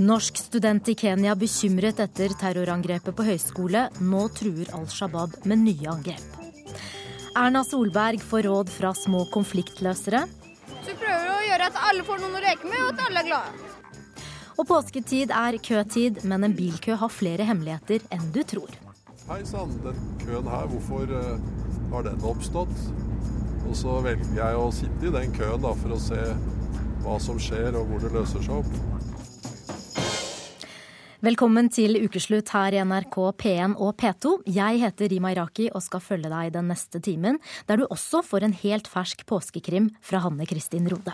Norsk student i Kenya bekymret etter terrorangrepet på høyskole. Nå truer Al Shabaab med nye angrep. Erna Solberg får råd fra små konfliktløsere. Så vi prøver å gjøre at alle får noen å leke med, og at alle er glade. Og påsketid er køtid, men en bilkø har flere hemmeligheter enn du tror. Hei sann, den køen her, hvorfor uh, har den oppstått? Og så velger jeg å sitte i den køen da, for å se hva som skjer og hvor det løser seg opp. Velkommen til ukeslutt her i NRK P1 og P2. Jeg heter Rima Iraki og skal følge deg den neste timen, der du også får en helt fersk påskekrim fra Hanne Kristin Rode.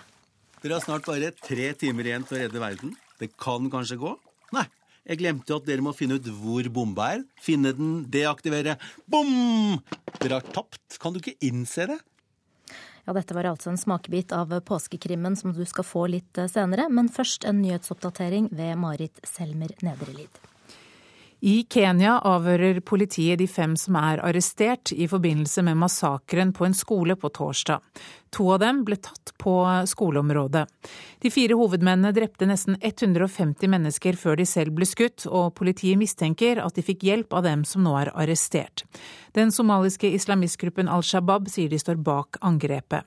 Dere har snart bare tre timer igjen til å redde verden. Det kan kanskje gå? Nei. Jeg glemte at dere må finne ut hvor bomba er. Finne den, deaktivere. Bom! Dere har tapt. Kan du ikke innse det? Ja, dette var altså en smakebit av påskekrimmen som du skal få litt eh, senere, men først en nyhetsoppdatering ved Marit Selmer Nedrelid. I Kenya avhører politiet de fem som er arrestert i forbindelse med massakren på en skole på torsdag. To av dem ble tatt på skoleområdet. De fire hovedmennene drepte nesten 150 mennesker før de selv ble skutt, og politiet mistenker at de fikk hjelp av dem som nå er arrestert. Den somaliske islamistgruppen Al Shabaab sier de står bak angrepet.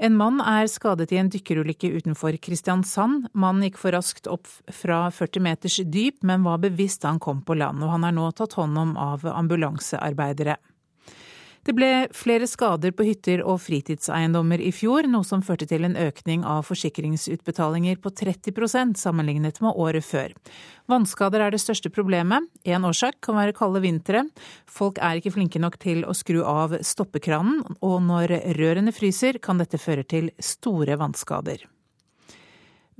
En mann er skadet i en dykkerulykke utenfor Kristiansand. Mannen gikk for raskt opp fra 40 meters dyp, men var bevisst da han kom på land, og han er nå tatt hånd om av ambulansearbeidere. Det ble flere skader på hytter og fritidseiendommer i fjor, noe som førte til en økning av forsikringsutbetalinger på 30% sammenlignet med året før. Vannskader er det største problemet. En årsak kan være kalde vintre. Folk er ikke flinke nok til å skru av stoppekranen, og når rørene fryser, kan dette føre til store vannskader.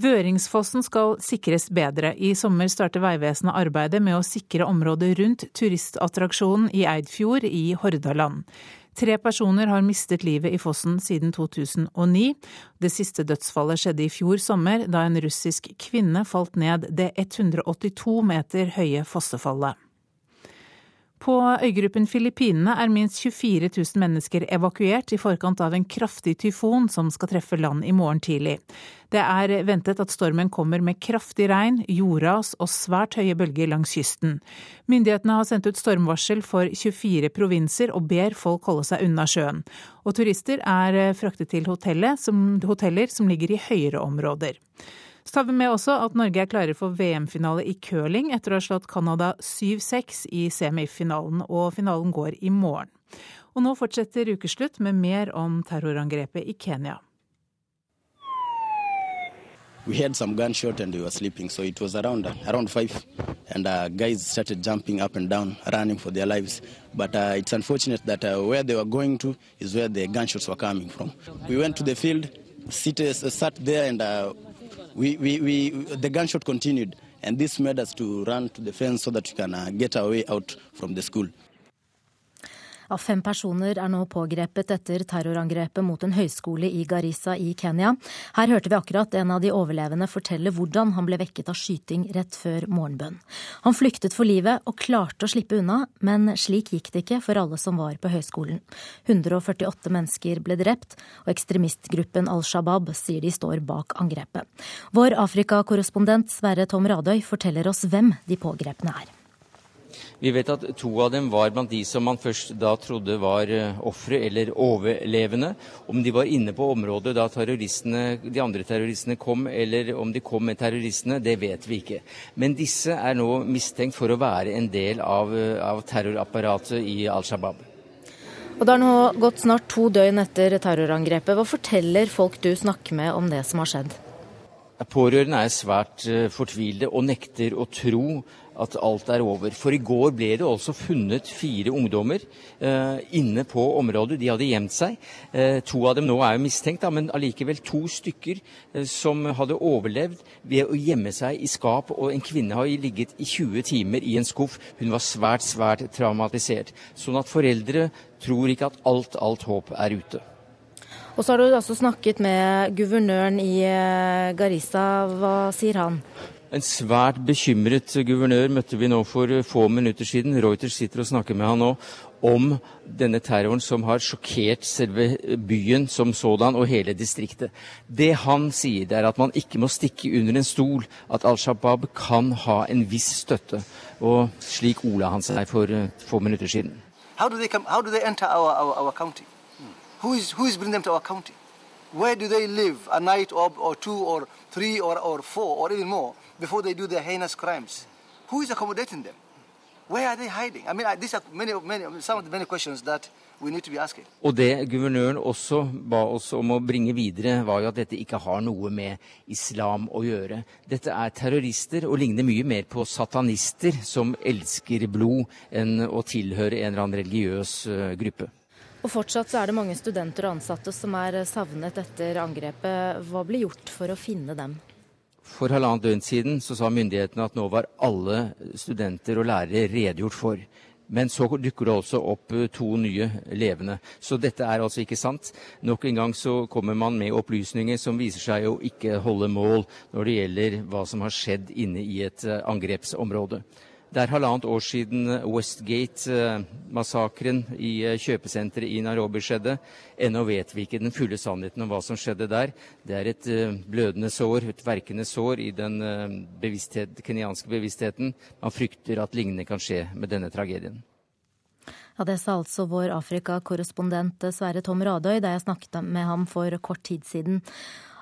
Vøringsfossen skal sikres bedre. I sommer starter Vegvesenet arbeidet med å sikre området rundt turistattraksjonen i Eidfjord i Hordaland. Tre personer har mistet livet i fossen siden 2009. Det siste dødsfallet skjedde i fjor sommer, da en russisk kvinne falt ned det 182 meter høye fossefallet. På øygruppen Filippinene er minst 24 000 mennesker evakuert i forkant av en kraftig tyfon som skal treffe land i morgen tidlig. Det er ventet at stormen kommer med kraftig regn, jordras og svært høye bølger langs kysten. Myndighetene har sendt ut stormvarsel for 24 provinser og ber folk holde seg unna sjøen. Og turister er fraktet til hoteller som ligger i høyere områder. Så tar vi med også at Norge er klare for VM-finale i curling etter å ha slått Canada 7-6 i semifinalen, og finalen går i morgen. Og nå fortsetter ukeslutt med mer om terrorangrepet i Kenya. We had some gunshot and we were sleeping, so it was around around five, and uh, guys started jumping up and down, running for their lives. But uh, it's unfortunate that uh, where they were going to is where the gunshots were coming from. We went to the field, sit, uh, sat there, and uh, we, we, we, the gunshot continued, and this made us to run to the fence so that we can uh, get our way out from the school. Av fem personer er nå pågrepet etter terrorangrepet mot en høyskole i Garissa i Kenya. Her hørte vi akkurat en av de overlevende fortelle hvordan han ble vekket av skyting rett før morgenbønn. Han flyktet for livet og klarte å slippe unna, men slik gikk det ikke for alle som var på høyskolen. 148 mennesker ble drept, og ekstremistgruppen Al Shabaab sier de står bak angrepet. Vår Afrikakorrespondent Sverre Tom Radøy forteller oss hvem de pågrepne er. Vi vet at to av dem var blant de som man først da trodde var eh, ofre eller overlevende. Om de var inne på området da de andre terroristene kom, eller om de kom med terroristene, det vet vi ikke. Men disse er nå mistenkt for å være en del av, eh, av terrorapparatet i Al Shabaab. Og Det har nå gått snart to døgn etter terrorangrepet. Hva forteller folk du snakker med om det som har skjedd? Pårørende er svært eh, fortvilte og nekter å tro at alt er over. For i går ble det også funnet fire ungdommer eh, inne på området. De hadde gjemt seg. Eh, to av dem nå er jo mistenkt, da, men allikevel to stykker eh, som hadde overlevd ved å gjemme seg i skap. Og en kvinne har ligget i 20 timer i en skuff. Hun var svært, svært traumatisert. Sånn at foreldre tror ikke at alt, alt håp er ute. Og så har du også snakket med guvernøren i eh, Garissa. Hva sier han? En svært bekymret guvernør møtte vi nå for få minutter siden. Reuters sitter og snakker med han nå om denne terroren som har sjokkert selve byen som sådan og hele distriktet. Det han sier, det er at man ikke må stikke under en stol at Al Shabaab kan ha en viss støtte. Og slik ola han seg for få minutter siden. How do they, come, how do they enter our, our, our county? Who is, who is bringing them to our county? Where do they live a or, or or or, or or before they do their heinous crimes? Who is accommodating them? Where are they hiding? I mean, these are many, many, some of the many questions that we need to be asking. Og det guvernøren også ba oss om å bringe videre, var jo at dette ikke har noe med islam å gjøre. Dette er terrorister og ligner mye mer på satanister som elsker blod, enn å tilhøre en eller annen religiøs eh, gruppe. Og fortsatt så er det mange studenter og ansatte som er savnet etter angrepet. Hva ble gjort for å finne dem? For halvannet døgn siden så sa myndighetene at nå var alle studenter og lærere redegjort for. Men så dukker det altså opp eh, to nye levende. Så dette er altså ikke sant. Nok en gang så kommer man med opplysninger som viser seg å ikke holde mål når det gjelder hva som har skjedd inne i et eh, angrepsområde. Det er halvannet år siden Westgate-massakren i eh, kjøpesenteret i Nairobi skjedde. Ennå vet vi ikke den fulle sannheten om hva som skjedde der. Det er et eh, blødende sår, et verkende sår i den eh, bevissthet, kenyanske bevisstheten. Man frykter at lignende kan skje med denne tragedien. Ja, Det sa altså vår Afrika-korrespondent Sverre Tom Radøy da jeg snakket med ham for kort tid siden.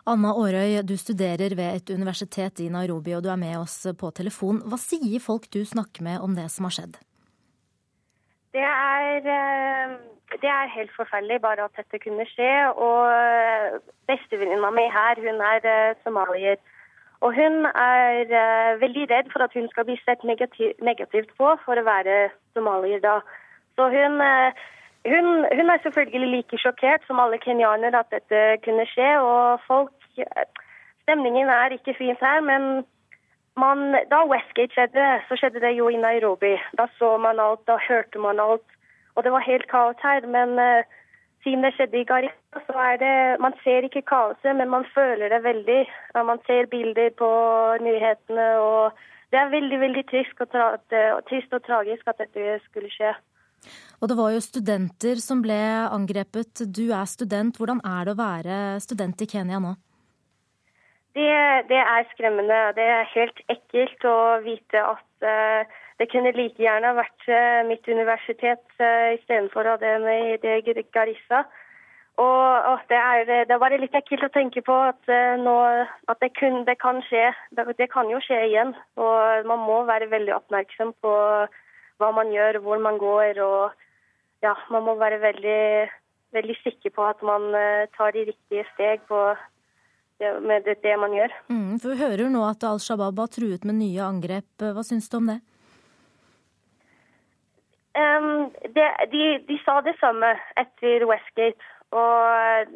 Anna Aarøy, du studerer ved et universitet i Nairobi, og du er med oss på telefon. Hva sier folk du snakker med om det som har skjedd? Det er, eh, det er helt forferdelig bare at dette kunne skje. Og bestevenninna mi her, hun er eh, somalier. Og hun er eh, veldig redd for at hun skal bli sett negativt på for å være somalier da. Så hun hun, hun, er selvfølgelig like sjokkert som alle kenyanere at dette kunne skje. Og folk Stemningen er ikke fint her, men man, da Westgate skjedde, så skjedde det jo i Nairobi. Da så man alt, da hørte man alt. Og det var helt kaos her. Men uh, siden det skjedde i Garissa, så er det Man ser ikke kaoset, men man føler det veldig. Ja, man ser bilder på nyhetene, og det er veldig, veldig trist og, trist og tragisk at dette skulle skje. Og det var jo studenter som ble angrepet. Du er student. Hvordan er det å være student i Kenya nå? Det, det er skremmende. Det er helt ekkelt å vite at uh, det kunne like gjerne vært uh, mitt universitet uh, istedenfor det, det Garissa. Og, og det, er, det, er, bare litt ekkelt å tenke på at, nå, at det, kun, det, kan skje. Det, kan jo skje igjen. Og man må være veldig oppmerksom på hva man gjør, hvor man går. og ja, man må være veldig, veldig sikker på at man tar de riktige steg på det, med det, det man gjør. Mm, for Vi hører nå at Al Shabaab har truet med nye angrep. Hva syns du om det? Um, det de, de, sa det samme etter Westgate. Og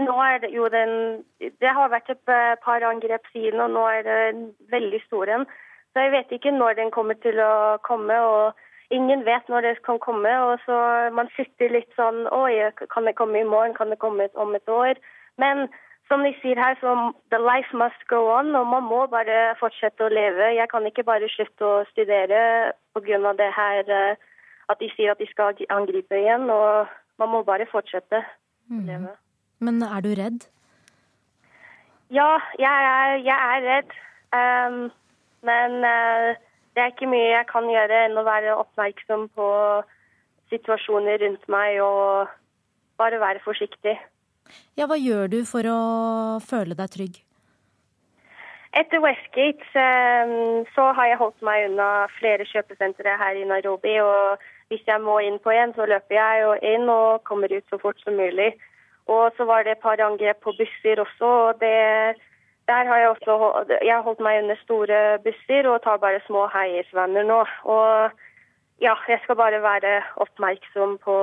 nå er det jo den Det har vært et par angrep siden, og nå er det en veldig stor en. Så jeg vet ikke når den kommer til å komme. og ingen vet når det kan komme. og så Man sitter litt sånn Oi, kan det komme i morgen? Kan det komme om et år? Men som de sier her, så the life must go on, og man må bare fortsette å leve. Jeg kan ikke bare slutte å studere pga. det her eh, at de sier at de skal angripe igjen. Og man må bare fortsette å mm. leve. Men er du redd? Ja, jeg er, jeg er redd. Um, men uh, det er ikke mye jeg kan gjøre enn å være oppmerksom på situasjoner rundt meg og bare være forsiktig. Ja, Hva gjør du for å føle deg trygg? Etter Westgate ehm, så har jeg holdt meg unna flere kjøpesentre her i Nairobi. og Hvis jeg må inn på en, så løper jeg inn og kommer ut så fort som mulig. Og så var det et par angrep på busser også. og det der har jeg også jeg har holdt meg under store busser og tar bare små heiesvenner nå. Og ja, jeg skal bare være oppmerksom på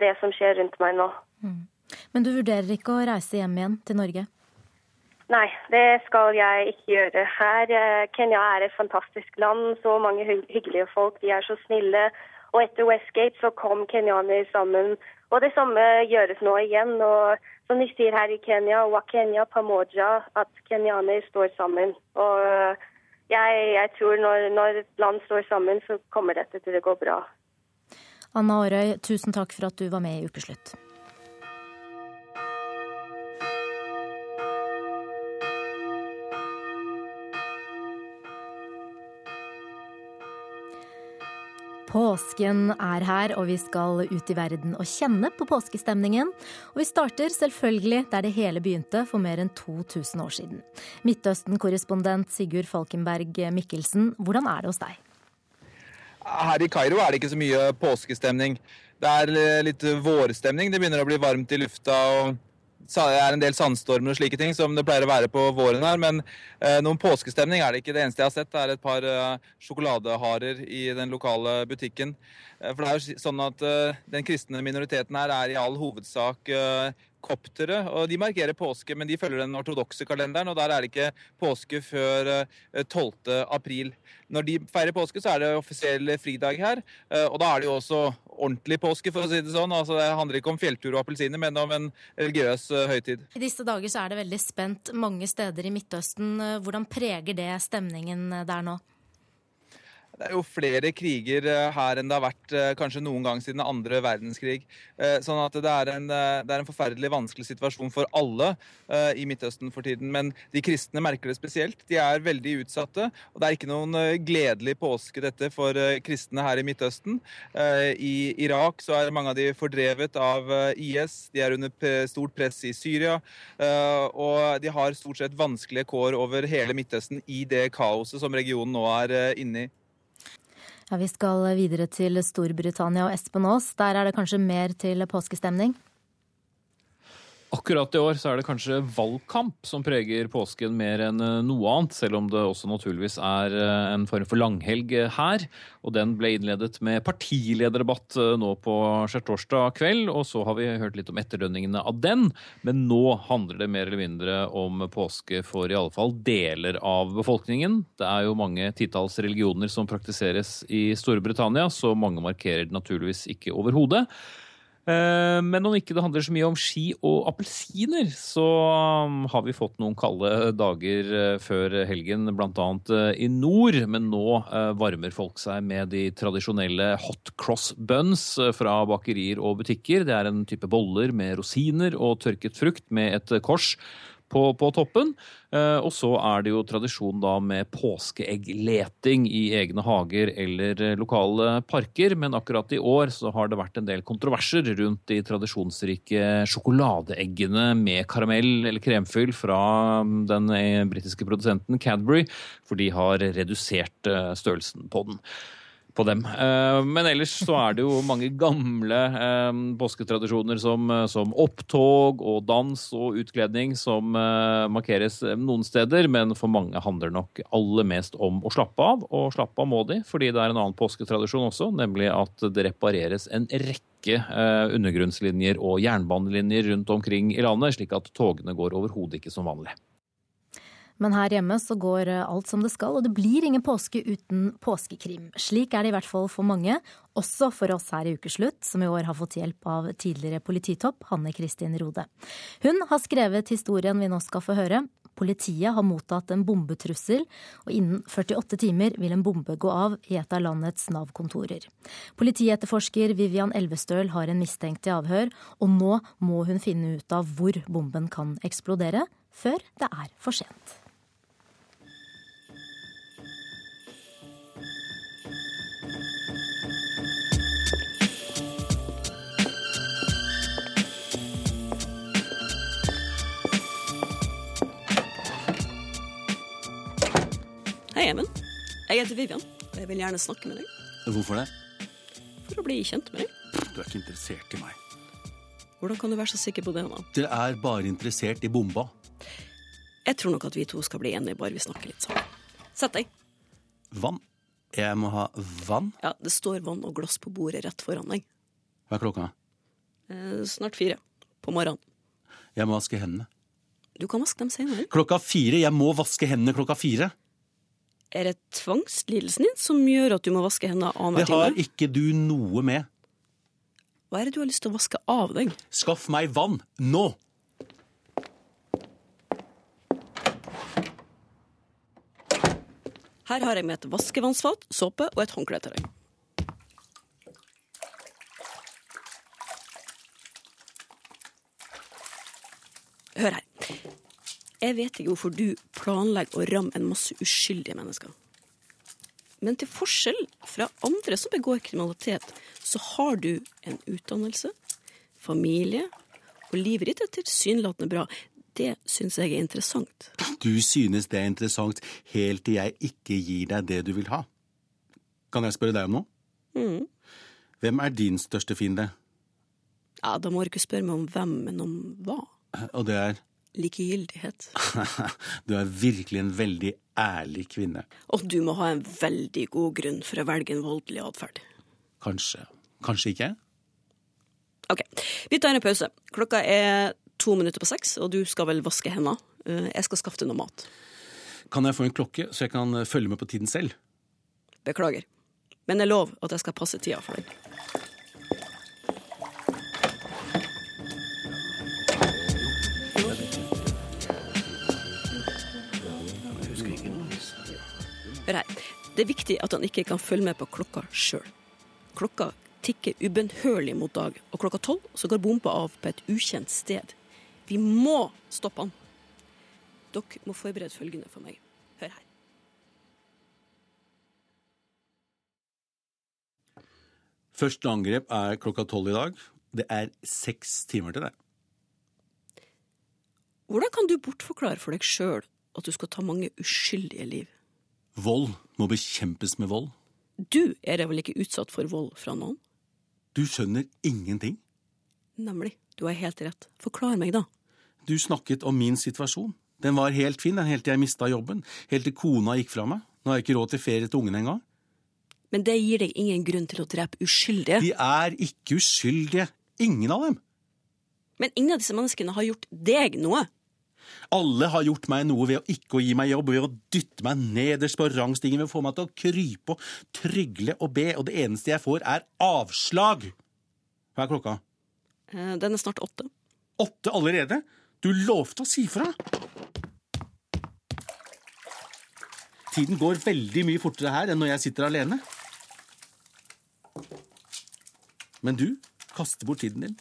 det som skjer rundt meg nå. Mm. Men du vurderer ikke å reise hjem igjen til Norge? Nei, det skal jeg ikke gjøre. Her, eh, Kenya er et fantastisk land. Så mange hyggelige folk. De er så snille. Og etter Westgate så kom kenyaner sammen. Og det samme gjøres nå igjen. og som de sier her i Kenya, Wakenya Pamoja, at kenyaner står sammen. Og jeg, jeg tror når, når et land står sammen, så kommer dette til å gå bra. Anna Aarøy, tusen takk for at du var med i Ukeslutt. Påsken er her, og vi skal ut i verden og kjenne på påskestemningen. Og vi starter selvfølgelig der det hele begynte for mer enn 2000 år siden. Midtøsten-korrespondent Sigurd Falkenberg Mikkelsen, hvordan er det hos deg? Her i Kairo er det ikke så mye påskestemning. Det er litt vårstemning. Det begynner å bli varmt i lufta. og er en del sandstormer og slike ting som det pleier å være på våren her. Men eh, noen påskestemning er det ikke. Det eneste jeg har sett, er et par eh, sjokoladeharer i den lokale butikken. Eh, for det er jo sånn at den kristne minoriteten her er i all hovedsak koptere. og De markerer påske, men de følger den ortodokse kalenderen. og Der er det ikke påske før 12. Eh, april. Når de feirer påske, så er det offisiell fridag her. Og da er det jo også ordentlig påske, for å si det sånn. Altså, det handler ikke om fjelltur og appelsiner, men om en religiøs høytid. I disse dager så er det veldig spent mange steder i Midtøsten. Hvordan preger det stemningen der nå? Det er jo flere kriger eh, her enn det har vært eh, kanskje noen gang siden andre verdenskrig. Eh, sånn at det er, en, det er en forferdelig vanskelig situasjon for alle i Midtøsten for tiden. Men de kristne merker det spesielt. De er veldig utsatte. Og det er ikke noen gledelig påske dette for kristne her i Midtøsten. I Irak så er mange av de fordrevet av IS. De er under stort press i Syria. Og de har stort sett vanskelige kår over hele Midtøsten i det kaoset som regionen nå er inne i. Ja, Vi skal videre til Storbritannia og Espen Aas. Der er det kanskje mer til påskestemning? Akkurat i år så er det kanskje valgkamp som preger påsken mer enn eh, noe annet, selv om det også naturligvis er eh, en form for langhelg eh, her. Og den ble innledet med partilederdebatt nå på skjærtorsdag kveld, og så har vi hørt litt om etterdønningene av den. Men nå handler det mer eller mindre om påske for i alle fall deler av befolkningen. Det er jo mange titalls religioner som praktiseres i Storbritannia, så mange markerer det naturligvis ikke overhodet. Eh, men om ikke det handler så mye om ski og appelsiner, så um, har vi fått noen kalde dager eh, før helgen, bl.a. Eh, i nord. Men nå varmer folk seg med de tradisjonelle hot cross buns fra bakerier og butikker. Det er en type boller med rosiner og tørket frukt med et kors på, på toppen. Eh, og så er det jo tradisjon da med påskeeggleting i egne hager eller eh, lokale parker. Men akkurat i år så har det vært en del kontroverser rundt de tradisjonsrike sjokoladeeggene med karamell eller kremfyll fra mm, den eh, britiske produsenten Cadbury, for de har redusert størrelsen på den på dem. Eh, men ellers så er det jo mange gamle eh, påsketradisjoner som, eh, som opptog og dans og utkledning som markeres noen steder, men for mange handler nok aller mest om å slappe av. Og slappe av må de, fordi det er en annen påsketradisjon også, nemlig at det repareres en rekke undergrunnslinjer og jernbanelinjer rundt omkring i landet, slik at togene går overhodet ikke som vanlig. Men her hjemme så går eh, alt som det skal, og det blir ingen påske uten påskekrim. Slik er det i hvert fall for mange, også for oss her i Ukeslutt, som i år har fått hjelp av tidligere polititopp Hanne Kristin Rode. Hun har skrevet historien vi nå skal få høre. Politiet har mottatt en bombetrussel, og innen 48 timer vil en bombe gå av i et av landets Nav-kontorer. Politietterforsker Vivian Elvestøl har en mistenkt i avhør, og nå må hun finne ut av hvor bomben kan eksplodere, før det er for sent. Hei, Even. Jeg heter Vivian, og jeg vil gjerne snakke med deg. Hvorfor det? For å bli kjent med deg. Du er ikke interessert i meg. Hvordan kan du være så sikker på det? da? Dere er bare interessert i bomba. Jeg tror nok at vi to skal bli enige, bare vi snakker litt sammen. Sett deg. Vann? Jeg må ha vann? Ja, det står vann og glass på bordet rett foran deg. Hva er klokka? Eh, snart fire. På morgenen. Jeg må vaske hendene. Du kan vaske dem senere. Klokka fire? Jeg må vaske hendene klokka fire. Er det tvangslidelsen din som gjør at du må vaske hendene annenhver Det har time? ikke du noe med. Hva er det du har lyst til å vaske av deg? Skaff meg vann nå! Her har jeg med et vaskevannsfat, såpe og et håndkle til deg. Hør her. Jeg vet ikke hvorfor du planlegger å ramme en masse uskyldige mennesker. Men til forskjell fra andre som begår kriminalitet, så har du en utdannelse, familie, og livet ditt er tilsynelatende bra. Det syns jeg er interessant. Du synes det er interessant helt til jeg ikke gir deg det du vil ha. Kan jeg spørre deg om noe? Mm. Hvem er din største fiende? Ja, Da må du ikke spørre meg om hvem, men om hva. Og det er Likegyldighet. Du er virkelig en veldig ærlig kvinne. Og du må ha en veldig god grunn for å velge en voldelig atferd. Kanskje. Kanskje ikke? Ok, vi tar en pause. Klokka er to minutter på seks, og du skal vel vaske hendene. Eh, Jeg skal skaffe deg noe mat. Kan jeg få en klokke, så jeg kan følge med på tiden selv? Beklager. Men jeg lov at jeg skal passe tida for deg. Hør her. Det er viktig at han ikke kan følge med på klokka sjøl. Klokka tikker ubønnhørlig mot dag, og klokka tolv så går bomba av på et ukjent sted. Vi må stoppe han. Dere må forberede følgende for meg. Hør her. Første angrep er klokka tolv i dag. Det er seks timer til det. Hvordan kan du bortforklare for deg sjøl at du skal ta mange uskyldige liv? Vold må bekjempes med vold. Du er da vel ikke utsatt for vold fra noen? Du skjønner ingenting. Nemlig. Du har helt rett. Forklar meg, da. Du snakket om min situasjon. Den var helt fin den helt til jeg mista jobben. Helt til kona gikk fra meg. Nå har jeg ikke råd til ferie til ungene engang. Men det gir deg ingen grunn til å drepe uskyldige. De er ikke uskyldige. Ingen av dem. Men ingen av disse menneskene har gjort deg noe. Alle har gjort meg noe ved å ikke å gi meg jobb, ved å dytte meg nederst på rangstigen, ved å få meg til å krype og trygle og be, og det eneste jeg får, er avslag. Hva er klokka? Eh, Den er snart åtte. Åtte allerede? Du lovte å si fra. Tiden går veldig mye fortere her enn når jeg sitter alene. Men du kaster bort tiden din.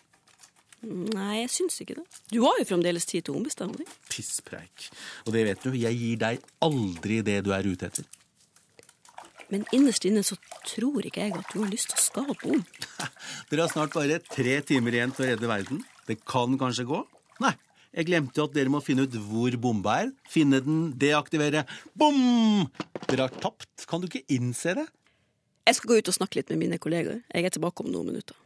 Nei, jeg syns ikke det. Du har jo fremdeles tid til å ombestemme deg. Pisspreik. Og det vet du, jeg gir deg aldri det du er ute etter. Men innerst inne så tror ikke jeg at du har lyst til å skape om. Dere har snart bare tre timer igjen til å redde verden. Det kan kanskje gå? Nei. Jeg glemte at dere må finne ut hvor bomba er. Finne den, deaktivere. Bom! Dere har tapt. Kan du ikke innse det? Jeg skal gå ut og snakke litt med mine kollegaer. Jeg er tilbake om noen minutter.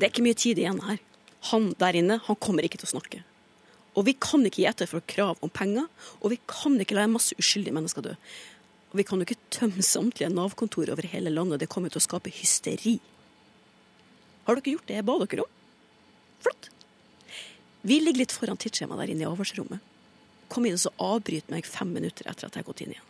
Det er ikke mye tid igjen her. Han der inne han kommer ikke til å snakke. Og vi kan ikke gi etter for krav om penger, og vi kan ikke la en masse uskyldige mennesker dø. Og vi kan jo ikke tømme samtlige Nav-kontor over hele landet. Det kommer til å skape hysteri. Har dere gjort det jeg ba dere om? Flott. Vi ligger litt foran tidsskjemaet der inne i avhørsrommet. Kom inn og avbryt meg fem minutter etter at jeg har gått inn igjen.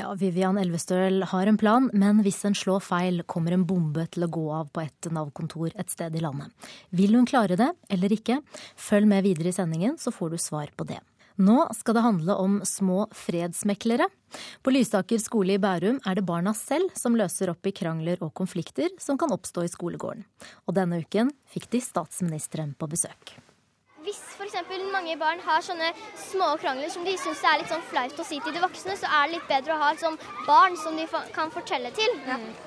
Ja, Vivian Elvestøl har en plan, men hvis en slår feil, kommer en bombe til å gå av på et Nav-kontor et sted i landet. Vil hun klare det eller ikke? Følg med videre i sendingen, så får du svar på det. Nå skal det handle om små fredsmeklere. På Lysaker skole i Bærum er det barna selv som løser opp i krangler og konflikter som kan oppstå i skolegården. Og denne uken fikk de statsministeren på besøk. Hvis f.eks. mange barn har sånne små krangler som de syns er litt sånn flaut å si til de voksne, så er det litt bedre å ha et sånt barn som de kan fortelle til.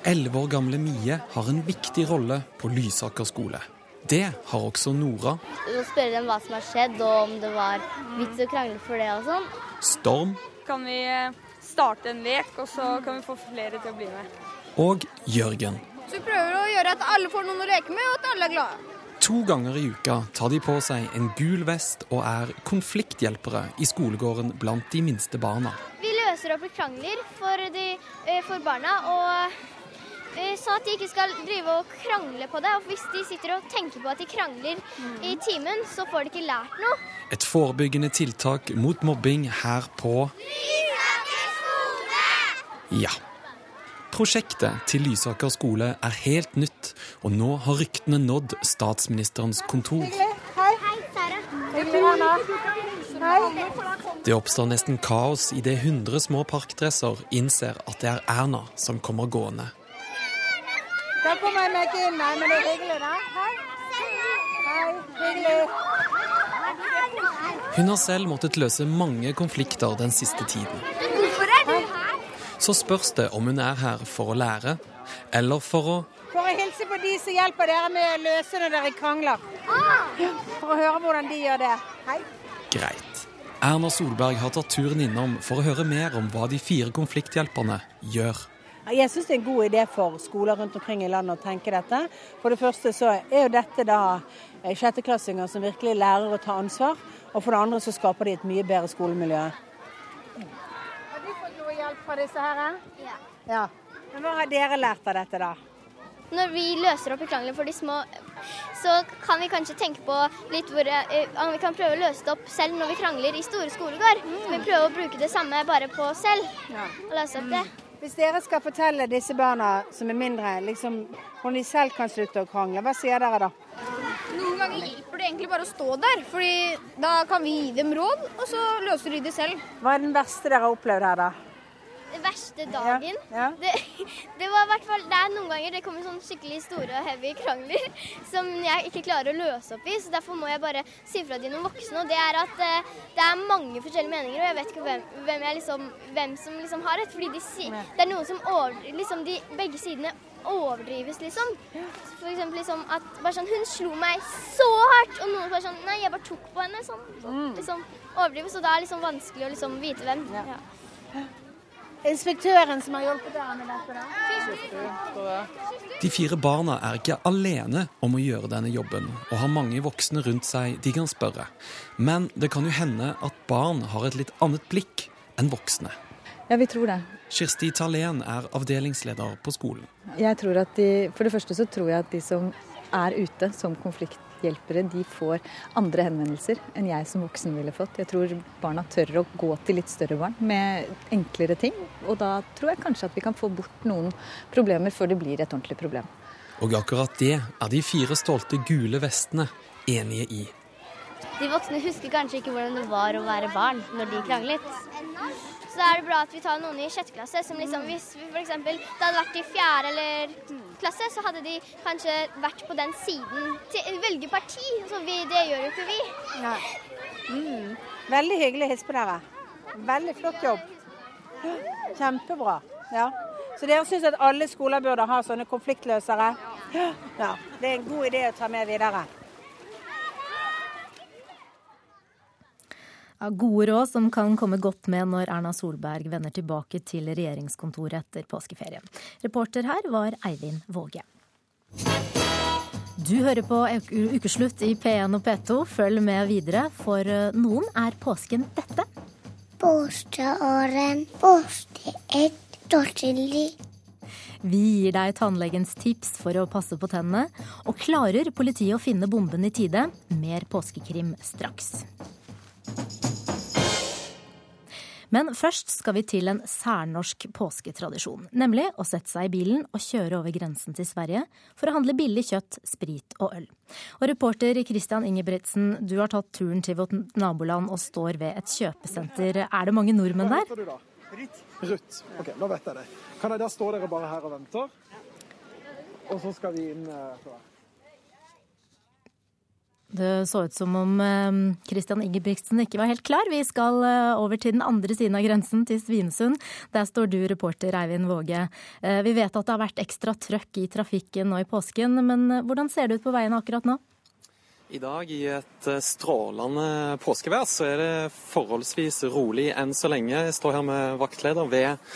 Elleve år gamle Mie har en viktig rolle på Lysaker skole. Det har også Nora, Å spørre dem hva som har skjedd, og om det var vits å krangle for det og sånn. Storm Kan vi eh, starte en lek, og så kan vi få flere til å bli med. og Jørgen. Så vi prøver å gjøre at alle får noen å leke med, og at alle er glade. To ganger i uka tar de på seg en gul vest og er konflikthjelpere i skolegården blant de minste barna. Vi løser opp litt krangler for, de, eh, for barna, og sånn at de ikke skal drive og krangle på det. Og hvis de sitter og tenker på at de krangler i timen, så får de ikke lært noe. Et forebyggende tiltak mot mobbing her på Ja. Prosjektet til Lysaker skole er helt nytt, og nå har ryktene nådd statsministerens kontor. Hei. Hei, Sara. Hei. Det oppstår nesten kaos idet 100 små parkdresser innser at det er Erna som kommer gående. Da kommer jeg meg ikke inn, nei, men det er hyggelig, da. Hei. Hei, hyggelig. Hun har selv måttet løse mange konflikter den siste tiden. Hvorfor er du her? Så spørs det om hun er her for å lære, eller for å For å hilse på de som hjelper dere med å løse når dere krangler. For å høre hvordan de gjør det. Hei. Greit. Erna Solberg har tatt turen innom for å høre mer om hva de fire konflikthjelperne gjør. Jeg syns det er en god idé for skoler rundt omkring i landet å tenke dette. For det første så er jo dette da eh, sjetteklassinger som virkelig lærer å ta ansvar. Og for det andre så skaper de et mye bedre skolemiljø. Har du fått noe hjelp fra disse her? Ja. Ja. Men hva har dere lært av dette, da? Når vi løser opp i krangler for de små, så kan vi kanskje tenke på litt hvor eh, om vi kan prøve å løse det opp selv når vi krangler i store skolegård. Vi prøver å bruke det samme bare på oss selv. og løse opp det. Hvis dere skal fortelle disse barna som er mindre, liksom, hvordan de selv kan slutte å krangle, hva sier dere da? Noen ganger hjelper det egentlig bare å stå der, fordi da kan vi gi dem råd, og så løser de det selv. Hva er den verste dere har opplevd her, da? Verste dagen Ja. Det, det var hvert fall Det er noen ganger det kommer sånn skikkelig store og heavy krangler som jeg ikke klarer å løse opp i, så derfor må jeg bare si fra til noen voksne. Og det er at eh, det er mange forskjellige meninger, og jeg vet ikke hvem, hvem, liksom, hvem som liksom har rett. Fordi de, si, det er noen som over, liksom de, begge sidene overdrives, liksom. For eksempel liksom at bare sånn Hun slo meg så hardt! Og noen bare sånn Nei, jeg bare tok på henne. Sånn. Så, liksom overdrives. Og da er det liksom vanskelig å liksom vite hvem. Ja. Inspektøren som har hjulpet deg med dette. De fire barna er ikke alene om å gjøre denne jobben, og har mange voksne rundt seg de kan spørre. Men det kan jo hende at barn har et litt annet blikk enn voksne. Ja, vi tror det. Kirsti Thalén er avdelingsleder på skolen. Jeg tror at de, for det første så tror jeg at de som er ute som konflikthjelpere, de får andre henvendelser enn jeg som voksen ville fått. Jeg tror barna tør å gå til litt større barn med enklere ting. Og da tror jeg kanskje at vi kan få bort noen problemer før det blir et ordentlig problem. Og akkurat det er de fire stolte gule vestene enige i. De voksne husker kanskje ikke hvordan det var å være barn når de kranglet. Så da er det bra at vi tar noen i sjette klasse som liksom Hvis vi f.eks. det hadde vært i fjerde eller klasse, så hadde de kanskje vært på den siden. Til, velge parti. Så vi, det gjør jo ikke vi. Ja. Mm. Veldig hyggelig hilse på dere. Veldig flott jobb. Kjempebra. Ja. Så dere syns at alle skoler burde ha sånne konfliktløsere? Ja. Det er en god idé å ta med videre. Ja, gode råd som kan komme godt med når Erna Solberg vender tilbake til regjeringskontoret etter påskeferien. Reporter her var Eivind Våge. Du hører på Ukeslutt i P1 og P2. Følg med videre, for noen er påsken dette. Påskeåren, påskeegg, ett. Vi gir deg tannlegens tips for å passe på tennene. Og klarer politiet å finne bomben i tide? Mer påskekrim straks. Men først skal vi til en særnorsk påsketradisjon. Nemlig å sette seg i bilen og kjøre over grensen til Sverige for å handle billig kjøtt, sprit og øl. Og reporter Christian Ingebrigtsen, du har tatt turen til vårt naboland og står ved et kjøpesenter. Er det mange nordmenn der? Ruth. Ok, nå vet jeg det. Kan jeg da stå dere bare her og venter? Og så skal vi inn eh. Det så ut som om Christian Ingebrigtsen ikke var helt klar. Vi skal eh, over til den andre siden av grensen, til Svinesund. Der står du, reporter Eivind Våge. Eh, vi vet at det har vært ekstra trøkk i trafikken nå i påsken, men eh, hvordan ser det ut på veiene akkurat nå? I dag i et strålende påskevær så er det forholdsvis rolig enn så lenge. Jeg står her med vaktleder ved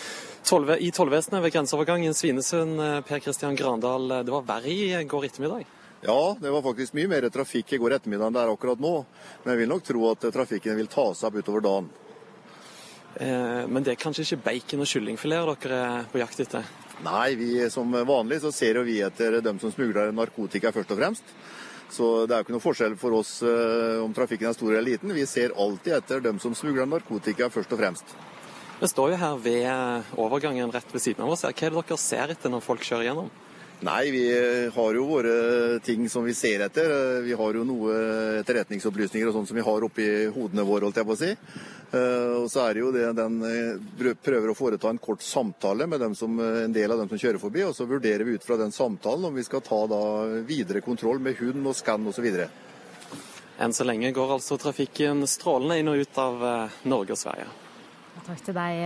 tolve, i tollvesenet ved grenseovergangen Svinesund, Per Kristian Grandal. Det var verre i går ettermiddag? Ja, det var faktisk mye mer trafikk i går ettermiddag enn det er akkurat nå. Men jeg vil nok tro at trafikken vil ta seg opp utover dagen. Eh, men det er kanskje ikke bacon og kyllingfileter dere er på jakt etter? Nei, vi som vanlig så ser jo vi etter dem som smugler narkotika først og fremst. Så det er jo ikke noe forskjell for oss eh, om trafikken er stor eller liten. Vi ser alltid etter dem som smugler narkotika først og fremst. Vi står jo her ved overgangen rett ved siden av oss. Hva er det dere ser etter når folk kjører gjennom? Nei, vi har jo våre ting som vi ser etter. Vi har jo noe etterretningsopplysninger og sånt som vi har oppi hodene våre, holdt jeg på å si. Eh, og så er det jo det den eh, prøver å foreta en kort samtale med som, en del av dem som kjører forbi, og så vurderer vi ut fra den samtalen om vi skal ta da videre kontroll med hund og skann osv. Enn så lenge går altså trafikken strålende inn og ut av eh, Norge og Sverige. Takk til deg,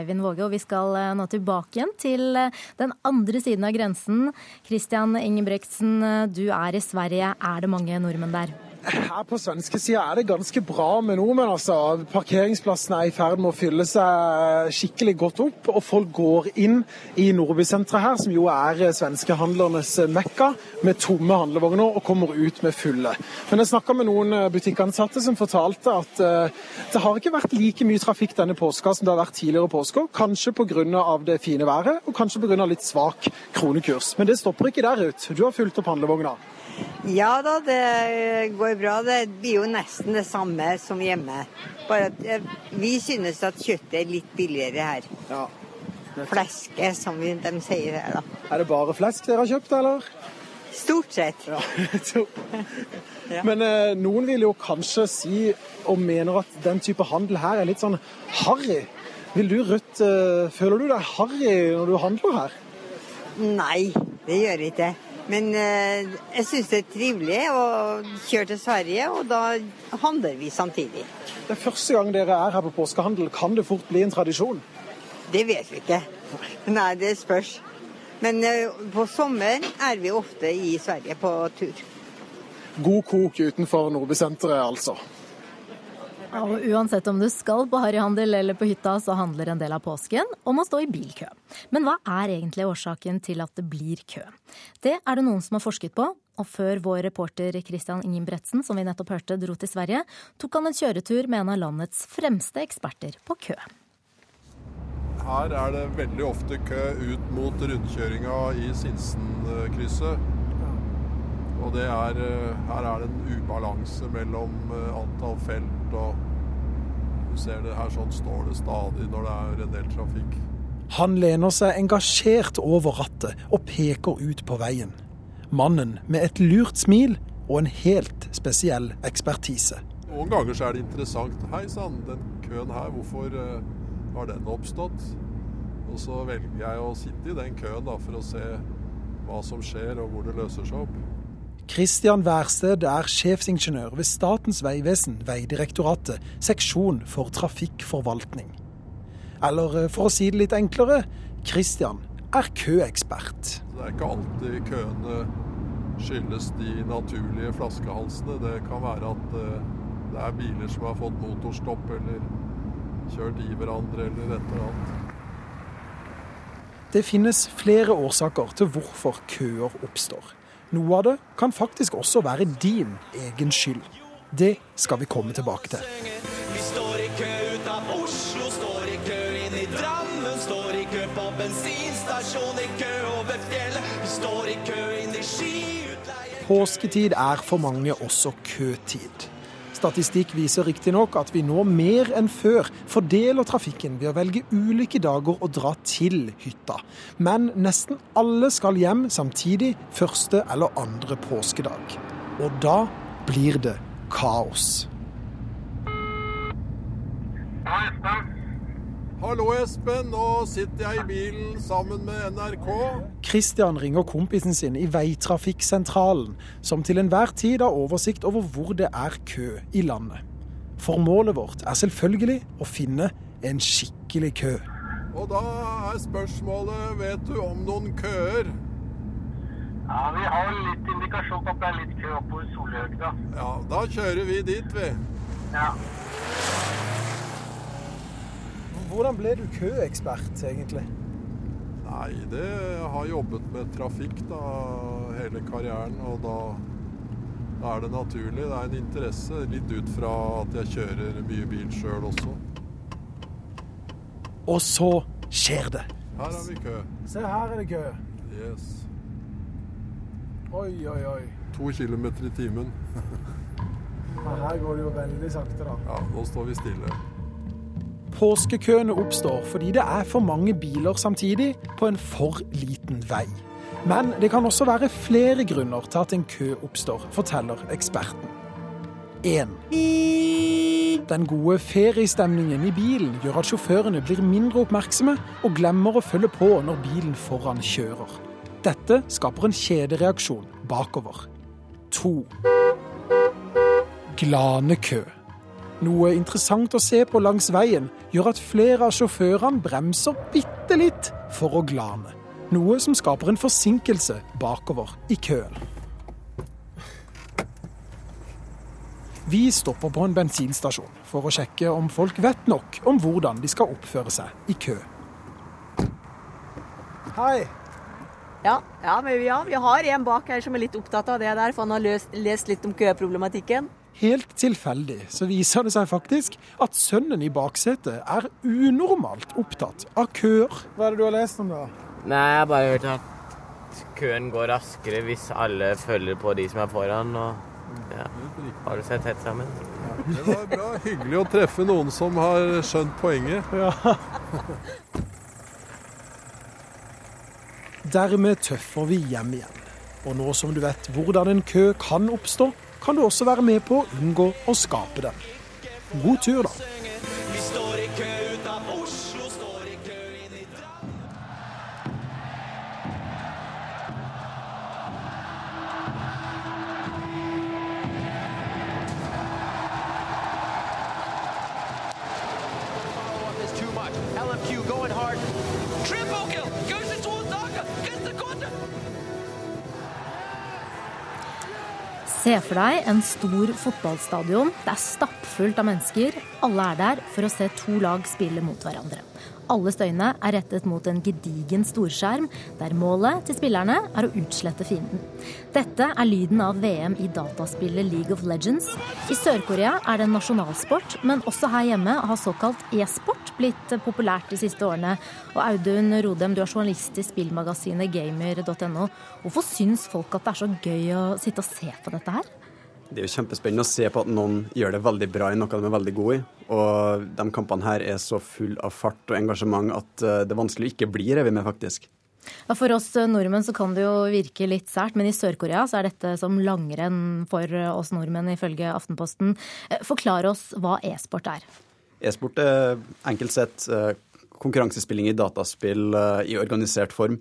Eivind Våge. Og vi skal eh, nå tilbake igjen til eh, den andre siden av grensen. Christian Ingebretsen, eh, du er i Sverige. Er det mange nordmenn der? Her på svenskesida er det ganske bra med nordmenn. altså. Parkeringsplassene er i ferd med å fylle seg skikkelig godt opp. Og folk går inn i Nordbysenteret her, som jo er svenskehandlernes mekka, med tomme handlevogner og kommer ut med fulle. Men jeg snakka med noen butikkansatte som fortalte at det har ikke vært like mye trafikk denne påska som det har vært tidligere påsker. Kanskje pga. det fine været, og kanskje pga. litt svak kronekurs. Men det stopper ikke der, Ruth. Du har fulgt opp handlevogna. Ja da, det går bra. Det blir jo nesten det samme som hjemme. Bare at eh, vi synes at kjøttet er litt billigere her. Ja. Fleske, som de sier her, da. Er det bare flesk dere har kjøpt, eller? Stort sett. Ja. Men eh, noen vil jo kanskje si og mener at den type handel her er litt sånn harry. Vil du, Ruth, eh, føler du deg harry når du handler her? Nei, det gjør jeg ikke. Men eh, jeg syns det er trivelig å kjøre til Sverige, og da handler vi samtidig. Det er første gang dere er her på påskehandel. Kan det fort bli en tradisjon? Det vet vi ikke. Nei, det spørs. Men eh, på sommeren er vi ofte i Sverige på tur. God kok utenfor Nordbysenteret, altså. Og uansett om du skal på harryhandel eller på hytta, så handler en del av påsken om å stå i bilkø. Men hva er egentlig årsaken til at det blir kø? Det er det noen som har forsket på, og før vår reporter Christian Ingebretsen, som vi nettopp hørte, dro til Sverige, tok han en kjøretur med en av landets fremste eksperter på kø. Her er det veldig ofte kø ut mot rundkjøringa i Sinsenkrysset. Og er, eh, her er det en ubalanse mellom eh, antall felt og Du ser det her sånn står det stadig når det er en del trafikk. Han lener seg engasjert over rattet og peker ut på veien. Mannen med et lurt smil og en helt spesiell ekspertise. Noen ganger så er det interessant. Hei sann, den køen her, hvorfor uh, har den oppstått? Og så velger jeg å sitte i den køen da, for å se hva som skjer og hvor det løser seg opp. Kristian Værsted er sjefsingeniør ved Statens vegvesen, Vegdirektoratet, seksjon for trafikkforvaltning. Eller eh, for å si det litt enklere, Kristian er køekspert. Det er ikke alltid køene skyldes de naturlige flaskehalsene. Det kan være at eh, det er biler som har fått motorstopp eller kjørt i hverandre eller et eller annet. Det finnes flere årsaker til hvorfor køer oppstår. Noe av det kan faktisk også være din egen skyld. Det skal vi komme tilbake til. Vi står i kø ut av Oslo, står i kø inn i Drammen, står i kø på bensinstasjon, i kø over fjellet, vi står i kø inn i skiutleie Påsketid er for mange også køtid. Statistikk viser riktignok at vi nå mer enn før fordeler trafikken ved å velge ulike dager å dra til hytta. Men nesten alle skal hjem samtidig første eller andre påskedag. Og da blir det kaos. Ja. Hallo, Espen. Nå sitter jeg i bilen sammen med NRK. Kristian ringer kompisen sin i veitrafikksentralen, som til enhver tid har oversikt over hvor det er kø i landet. For målet vårt er selvfølgelig å finne en skikkelig kø. Og da er spørsmålet vet du om noen køer? Ja, Vi har litt indikasjon på at det er litt kø oppover Solhøgda. Ja, da kjører vi dit, vi. Ja. Hvordan ble du køekspert, egentlig? Nei, det har jobbet med trafikk da, hele karrieren. Og da, da, er det naturlig. Det er en interesse, litt ut fra at jeg kjører mye bil sjøl også. Og så skjer det. Her er vi kø. Se, her er det kø. Yes. Oi, oi, oi. To kilometer i timen. Her går det jo veldig sakte, da. Ja, nå står vi stille. Påskekøene oppstår fordi det er for mange biler samtidig på en for liten vei. Men det kan også være flere grunner til at en kø oppstår, forteller eksperten. 1. Den gode feriestemningen i bilen gjør at sjåførene blir mindre oppmerksomme og glemmer å følge på når bilen foran kjører. Dette skaper en kjedereaksjon bakover. 2. Glanekø. Noe interessant å se på langs veien gjør at flere av sjåførene bremser bitte litt for å glane. Noe som skaper en forsinkelse bakover i køen. Vi stopper på en bensinstasjon for å sjekke om folk vet nok om hvordan de skal oppføre seg i kø. Hei. Ja, ja, men ja, vi har en bak her som er litt opptatt av det der, for han har løst, lest litt om køproblematikken. Helt tilfeldig så viser det seg faktisk at sønnen i baksetet er unormalt opptatt av køer. Hva er det du har lest om, da? Nei, jeg har bare hørt at køen går raskere hvis alle følger på de som er foran. og ja, du sett tett sammen. Det var bra. Hyggelig å treffe noen som har skjønt poenget. Ja. Dermed tøffer vi hjem igjen. Og nå som du vet hvordan en kø kan oppstå, kan du også være med på å unngå å skape den. God tur, da. LMQ going hard. Triple kill. Se for deg en stor fotballstadion. Det er stappfullt av mennesker. Alle er der for å se to lag spille mot hverandre. Alle støyene er rettet mot en gedigen storskjerm, der målet til spillerne er å utslette fienden. Dette er lyden av VM i dataspillet League of Legends. I Sør-Korea er det en nasjonalsport, men også her hjemme har såkalt e-sport blitt populært de siste årene. Og Audun Rodem, du er journalist i spillmagasinet gamer.no. Hvorfor syns folk at det er så gøy å sitte og se på dette her? Det er jo kjempespennende å se på at noen gjør det veldig bra i noe de er veldig gode i. Og de kampene her er så full av fart og engasjement at eh, det er vanskelig å ikke bli revet med, faktisk. Ja, for oss nordmenn så kan det jo virke litt sært, men i Sør-Korea så er dette som langrenn for oss nordmenn, ifølge Aftenposten. Eh, Forklar oss hva e-sport er. E-sport er enkelt sett eh, konkurransespilling i dataspill eh, i organisert form.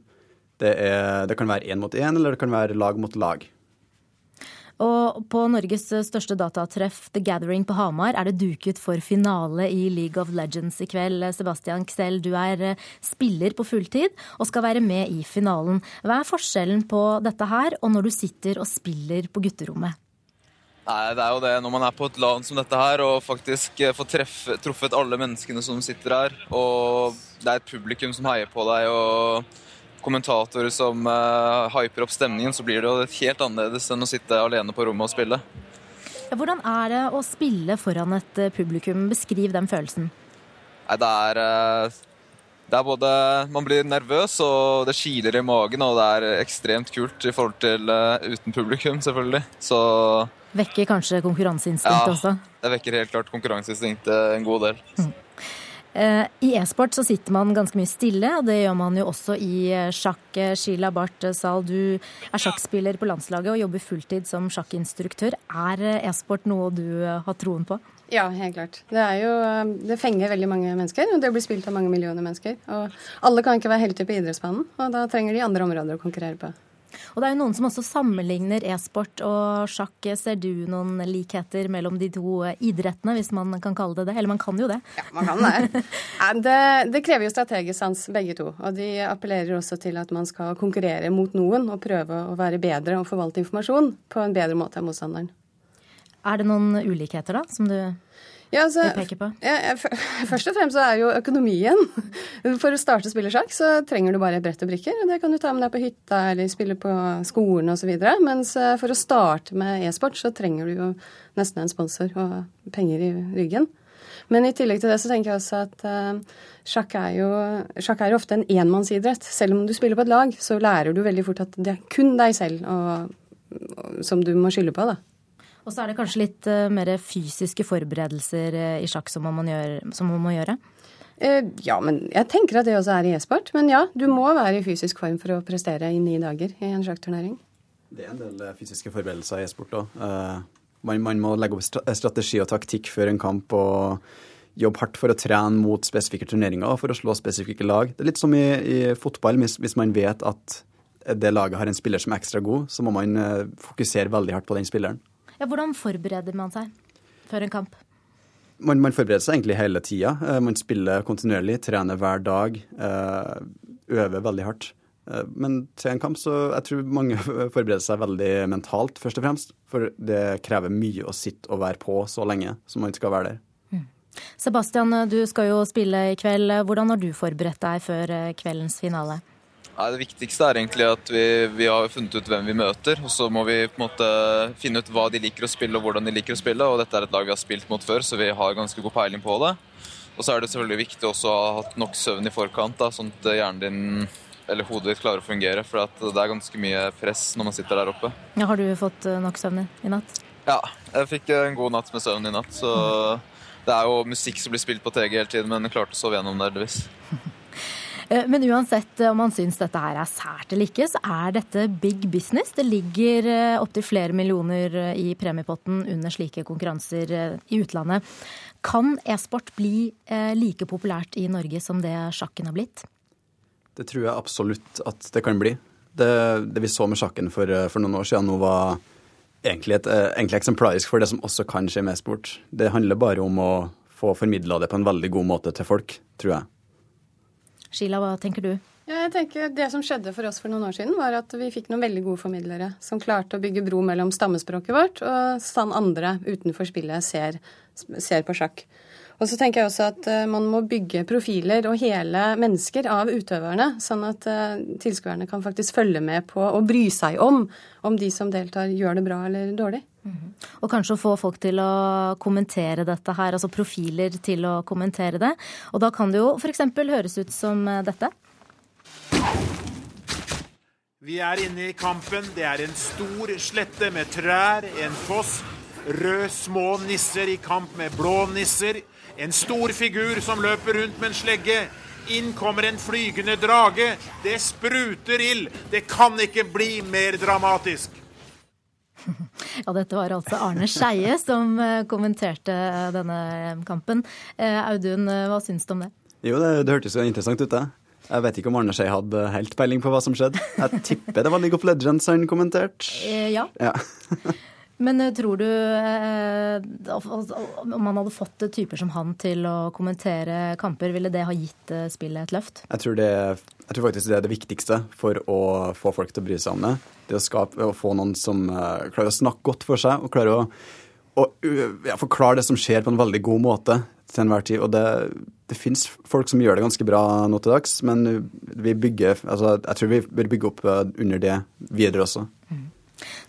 Det, er, det kan være én mot én, eller det kan være lag mot lag. Og på Norges største datatreff, The Gathering på Hamar, er det duket for finale i League of Legends i kveld. Sebastian Ksell, du er eh, spiller på fulltid og skal være med i finalen. Hva er forskjellen på dette her og når du sitter og spiller på gutterommet? Nei, Det er jo det når man er på et land som dette her og faktisk eh, får treffe, truffet alle menneskene som sitter her. Og det er et publikum som heier på deg og kommentatorer som uh, hyper opp stemningen, så blir det jo helt annerledes enn å sitte alene på rommet og spille. Ja, Hvordan er det å spille foran et eh, publikum? Beskriv den følelsen. Nei, det er eh, det er både Man blir nervøs, og det kiler i magen, og det er ekstremt kult i forhold til uten publikum, selvfølgelig. Så Vekker kanskje konkurranseinstinktet Ja. også? det vekker helt klart konkurranseinstinktet en god del. Eh, I e-sport så sitter man ganske mye stille, og det gjør man jo også i eh, sjakk. Eh, Sheila Barth Zahl, du er sjakkspiller på landslaget og jobber fulltid som sjakkinstruktør. Er eh, e-sport noe du eh, har troen på? Ja, helt klart. Det, jo, det fenger veldig mange mennesker, og det blir spilt av mange millioner mennesker. Og alle kan ikke være helter på idrettsbanen, og da trenger de andre områder å konkurrere på. Og det er jo noen som også sammenligner e-sport og sjakk. Ser du noen likheter mellom de to idrettene, hvis man kan kalle det det? Eller man kan jo det. Ja, man kan det. Det, det krever jo strategisk sans, begge to. Og de appellerer også til at man skal konkurrere mot noen og prøve å være bedre og forvalte informasjon på en bedre måte enn motstanderen. Er det noen ulikheter da, som du Ja, altså, vil peker på? ja, først og fremst så er jo økonomien For å starte å spille sjakk, så trenger du bare et brett og brikker. og Det kan du ta med deg på hytta eller spille på skolen osv. Mens eh, for å starte med e-sport, så trenger du jo nesten en sponsor og penger i ryggen. Men i tillegg til det så tenker jeg også at uh, sjakk, er jo, sjakk er ofte en enmannsidrett. Selv om du spiller på et lag, så lærer du veldig fort at det er kun deg selv og, og, som du må skylde på. da. Og så er det kanskje litt uh, mer fysiske forberedelser uh, i sjakk som man, må gjøre, som man må gjøre? ja, men jeg tenker at det også er i e-sport. Men ja, du må være i fysisk form for å prestere i ni dager i en sjakkturnering. Det er en del fysiske forberedelser i e-sport òg. Man, man, må legge opp strategi og taktikk før en kamp og jobbe hardt for å trene mot spesifikke turneringer for å slå spesifikke lag. Det er litt som i, i fotball. Hvis, hvis, man vet at det laget har en spiller som er ekstra god, så må man fokusere veldig hardt på den spilleren. Ja, hvordan forbereder man seg før en kamp? Man, man forbereder seg egentlig hele tida. Uh, man spiller kontinuerlig, trener hver dag, uh, øver veldig hardt. Eh, men til en kamp så jeg tror mange forbereder seg veldig mentalt, først og fremst. For det krever mye å sitte og være på så lenge som man skal være der. Mm. Sebastian, du skal jo spille i kveld. Hvordan har du forberedt deg før eh, kveldens finale? Nei, det viktigste er egentlig at vi, vi, har funnet ut hvem vi møter. og Så må vi på en måte finne ut hva de liker å spille og hvordan de liker å spille. og Dette er et lag vi har spilt mot før, så vi har ganske god peiling på det. Og så er det selvfølgelig viktig også å ha hatt nok søvn i forkant, da, sånn at hjernen din eller hodet ditt klarer å fungere. For det er ganske mye press når man sitter der oppe. Ja, har du fått eh, nok søvn i natt? Ja, jeg fikk en god natt med søvn i natt. Så det er jo musikk som blir spilt på TG hele tiden, men jeg klarte å sove gjennom det heldigvis. Eh, men uansett om man syns dette her er sært eller ikke, så er dette big business. Det ligger eh, opptil flere millioner i premiepotten under slike konkurranser i utlandet. Kan e-sport bli like populært i Norge som det sjakken har blitt? Det tror jeg absolutt at det kan bli. Det, det vi så med sjakken for, for, noen år siden nå, var egentlig, et, egentlig eksemplarisk for det som også kan skje med e-sport. Det handler bare om å få formidla det på en veldig god måte til folk, tror jeg. Sheila, hva tenker du? Jeg tenker Det som skjedde for oss for noen år siden, var at vi fikk noen veldig gode formidlere som klarte å bygge bro mellom stammespråket vårt og sånn andre utenfor spillet ser, ser på sjakk. Og så tenker jeg også at uh, man må bygge profiler og hele mennesker av utøverne, sånn at uh, tilskuerne kan faktisk følge med på og bry seg om om de som deltar, gjør det bra eller dårlig. Og kanskje få folk til å kommentere dette her, altså profiler til å kommentere det. Og da kan det jo f.eks. høres ut som eh, dette. Vi er inne i kampen. Det er en stor slette med trær, en foss, røde små nisser i kamp med blå nisser. En stor figur som løper rundt med en slegge. Inn kommer en flygende drage. Det spruter ild. Det kan ikke bli mer dramatisk. Ja, dette var altså Arne Skeie som eh, kommenterte denne kampen. Eh, Audun, eh, hva syns du om det? Jo, det, det hørtes jo interessant ut, det. Jeg vet ikke om Arne Skeie hadde helt peiling på hva som skjedde. Jeg tipper det var League of Legends han kommenterte. Ja. ja. Men eh, tror du eh, om man hadde fått typer som han til å kommentere kamper, ville det ha gitt eh, spillet et løft? Jeg tror, det, jeg tror, faktisk det er det viktigste for å få folk til å bry seg om det. Det å, skape, å få noen som klarer å snakke godt for seg, og klarer å, å ja, forklare det som skjer, på en veldig god måte til enhver tid. Og det, det fins folk som gjør det ganske bra nå til dags, men vi bygger, altså, jeg tror vi bør bygge opp under det videre også. Mm.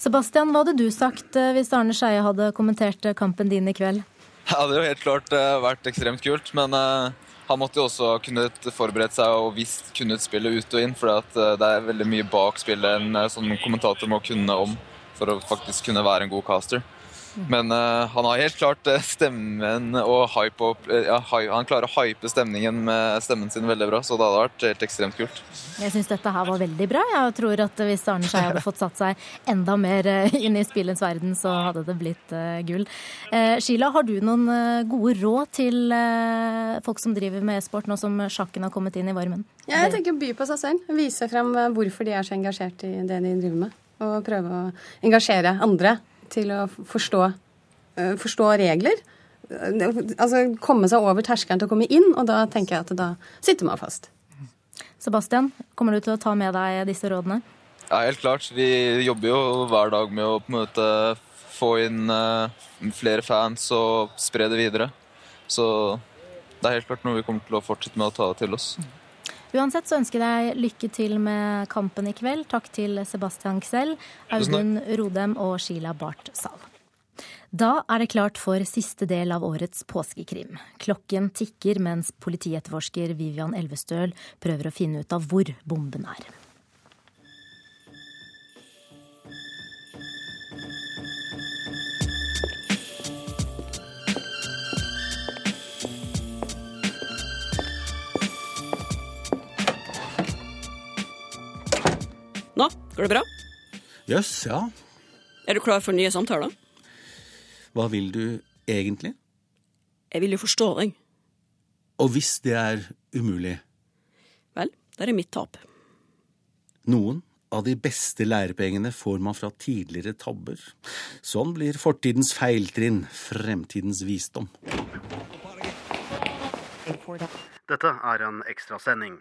Sebastian, hva hadde du sagt eh, hvis Arne Skeie hadde kommentert eh, kampen din i kveld? Ja, Det hadde jo helt klart eh, vært ekstremt kult, men han måtte jo også kunnet forberedt seg og visst kunnet spille ut og inn, for det er veldig mye bak spillet en sånn kommentator må kunne om for å faktisk kunne være en god caster. Men uh, han har helt klart uh, stemmen og hype opp uh, ja, Han klarer å hype stemningen med stemmen sin veldig bra, så det hadde vært helt ekstremt kult. Jeg syns dette her var veldig bra. Jeg tror at hvis Arne Skei hadde fått satt seg enda mer inn i spillens verden, så hadde det blitt gull. Sheila, har du noen gode råd til folk som driver med e-sport nå som sjakken har kommet inn i varmen? Ja, jeg tenker å by på seg selv. Vise frem hvorfor de er så engasjert i det de driver med. Og prøve å engasjere andre til å forstå, uh, forstå regler. Altså komme seg over terskelen til å komme inn, og da tenker jeg at da sitter man fast. Sebastian, kommer du til å ta med deg disse rådene? Ja, helt klart. Vi jobber jo hver dag med å på en måte få inn uh, flere fans og spre det videre. Så det er helt klart noe vi kommer til å fortsette med å ta til oss. Uansett så ønsker jeg deg lykke til med kampen i kveld. Takk til Sebastian Ksell, Audun Rodem og Sheila Barth Zahl. Da er det klart for siste del av årets påskekrim. Klokken tikker mens politietterforsker Vivian Elvestøl prøver å finne ut av hvor bomben er. Nå, går det bra? Jøss, yes, ja. Er du klar for nye samtaler? Hva vil du egentlig? Jeg vil jo forstå deg. Og hvis det er umulig? Vel, det er mitt tap. Noen av de beste lærepengene får man fra tidligere tabber. Sånn blir fortidens feiltrinn fremtidens visdom. Dette er en ekstrasending.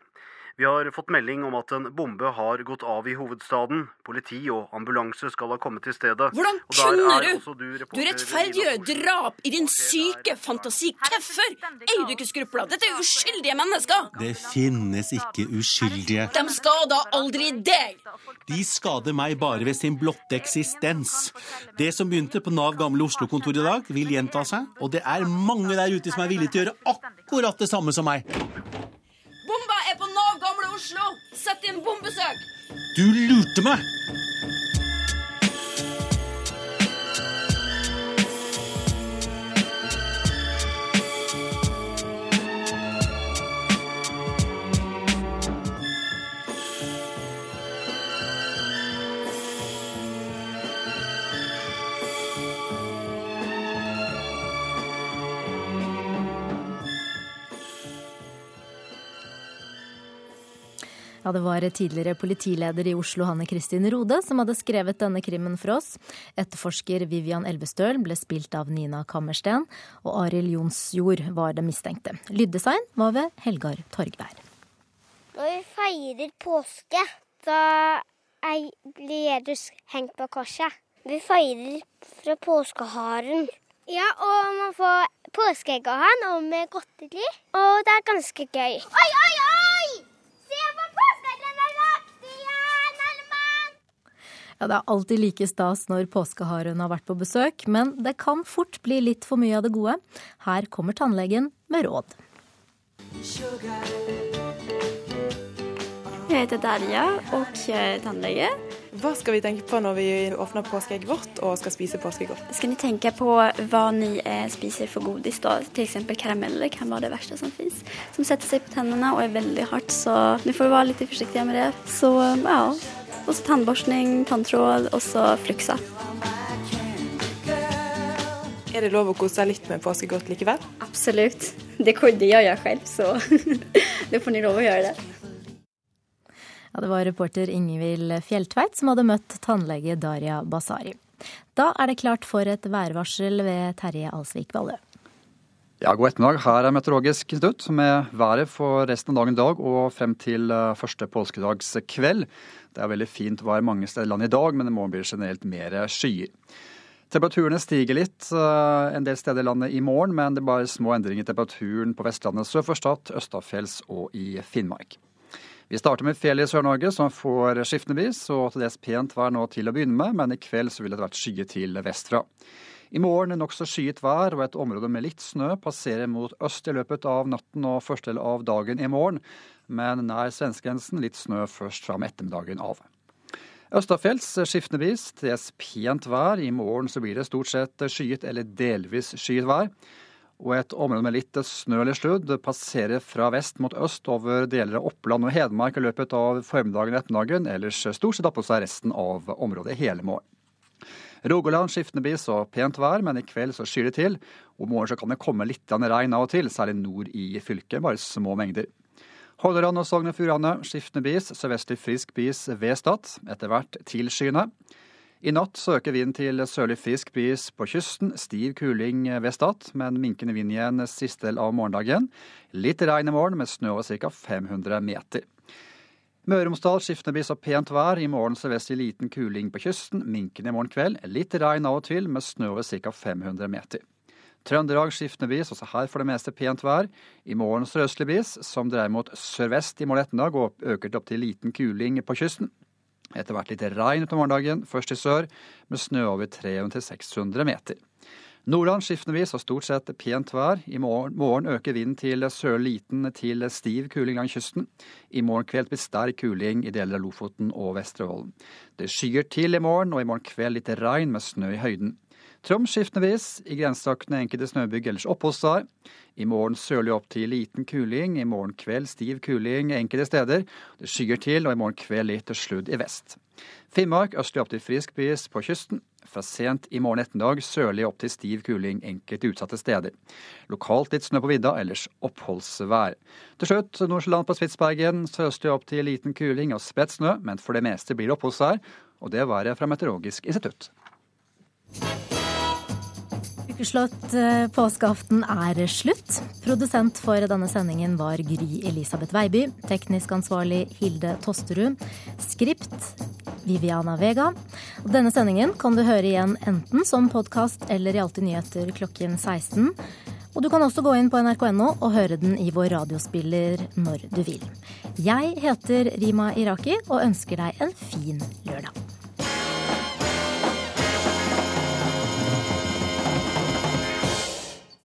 Vi har fått melding om at en bombe har gått av i hovedstaden. Politi og ambulanse skal ha kommet til stedet. Hvordan kunne du? Du, du rettferdiggjør drap i din syke fantasi. Hvorfor eier du ikke skrupler? Dette er uskyldige mennesker. Det finnes ikke uskyldige. De skader aldri deg. De skader meg bare ved sin blotte eksistens. Det som begynte på Nav gamle Oslo-kontor i dag, vil gjenta seg. Og det er mange der ute som er villige til å gjøre akkurat det samme som meg. Bomba er på Nav gamle Oslo! Sett inn bombesøk! Du lurte meg! Ja, Det var tidligere politileder i Oslo, Hanne Kristin Rode, som hadde skrevet denne krimmen for oss. Etterforsker Vivian Elvestøl ble spilt av Nina Kammersten, og Arild Jonsjord var det mistenkte. Lyddesign var ved Helgar Torgvær. Når vi feirer påske, da blir Jesus hengt på korset. Vi feirer fra påskeharen. Ja, og man får påskeegg av han, og med godteri. Og det er ganske gøy. Oi, oi, oi! Ja, Det er alltid like stas når påskeharen har vært på besøk, men det kan fort bli litt for mye av det gode. Her kommer tannlegen med råd. Jeg heter Darja og er tannlege. Hva skal vi tenke på når vi åpner påskeegget vårt og skal spise påskegodt? Skal ni tenke på hva ni eh, spiser for godis, da. F.eks. karameller kan være det verste som fins. Som setter seg på tennene og er veldig hardt, så ni får være litt forsiktige med det. Så ja. Og så tannborsting, tanntråd og så fluksa. Er det lov å kose seg litt med påskegodt likevel? Absolutt. Det, kunne jeg gjøre selv, så det får ni lov å gjøre det. Ja, det var reporter Ingvild Fjelltveit som hadde møtt tannlege Daria Basari. Da er det klart for et værvarsel ved Terje Alsvik Vallø. Ja, God ettermiddag. Her er Meteorologisk institutt med været for resten av dagen i dag og frem til eh, første påskedagskveld. Det er veldig fint vær mange steder i landet i dag, men i morgen blir det generelt mer skyer. Temperaturene stiger litt uh, en del steder i landet i morgen, men det er bare små endringer i temperaturen på Vestlandet sør for Stad, Østafjells og i Finnmark. Vi starter med fjellet i Sør-Norge, som får skiftende bris og til dels pent vær nå til å begynne med, men i kveld så vil det være skyet til vestfra. I morgen nokså skyet vær og et område med litt snø passerer mot øst i løpet av natten og første del av dagen i morgen, men nær svenskegrensen litt snø først fram ettermiddagen av. Østafjells skiftende bris, til pent vær. I morgen så blir det stort sett skyet eller delvis skyet vær og et område med litt snø eller sludd passerer fra vest mot øst over deler av Oppland og Hedmark i løpet av formiddagen og ettermiddagen. Ellers stort sett på seg resten av området hele morgen. Rogaland skiftende bis og pent vær, men i kveld så skyr det til. Om morgenen så kan det komme litt regn av og til, særlig nord i fylket, bare små mengder. Hordaland og Sogn og Fjordane skiftende bis, sørvestlig frisk bis ved Stad. Etter hvert tilskyende. I natt søker øker vinden til sørlig frisk bris på kysten. Stiv kuling ved Stad, men minkende vind igjen siste del av morgendagen. Litt regn i morgen med snø over ca. 500 meter. Møre og Romsdal skiftende bris og pent vær. I morgen sørvestlig liten kuling på kysten. Minkende i morgen kveld. Litt regn av og til med snø over ca. 500 meter. Trøndelag skiftende bris, også her for det meste pent vær. I morgen sørøstlig bris, som dreier mot sørvest i morgen ettermiddag og øker til opp til liten kuling på kysten. Etter hvert litt regn utover morgendagen, først i sør, med snø over 300-600 meter. Nordland skiftevis og stort sett pent vær. I morgen, morgen øker vinden til sørlig liten til stiv kuling langs kysten. I morgen kveld blir sterk kuling i deler av Lofoten og Vesterålen. Det skyer til i morgen, og i morgen kveld litt regn med snø i høyden. Troms skiftevis, i grensetraktene enkelte snøbygg ellers oppholdsvær. I morgen sørlig opp til liten kuling, i morgen kveld stiv kuling enkelte steder. Det skyer til, og i morgen kveld litt sludd i vest. Finnmark østlig opp til frisk bris på kysten. Fra sent i morgen ettermiddag sørlig opp til stiv kuling enkelte utsatte steder. Lokalt litt snø på vidda, ellers oppholdsvær. Til slutt Nordsjøland på Spitsbergen sørøstlig opp til liten kuling og spredt snø, men for det meste blir det oppholdsvær. Og det været fra Meteorologisk institutt. Ukeslått eh, påskeaften er slutt. Produsent for denne sendingen var Gry Elisabeth Veiby. Teknisk ansvarlig Hilde Tosterud. Skript Viviana Vega. Denne sendingen kan du høre igjen enten som podkast eller i Alltid nyheter klokken 16. Og du kan også gå inn på nrk.no og høre den i vår radiospiller når du vil. Jeg heter Rima Iraki og ønsker deg en fin lørdag.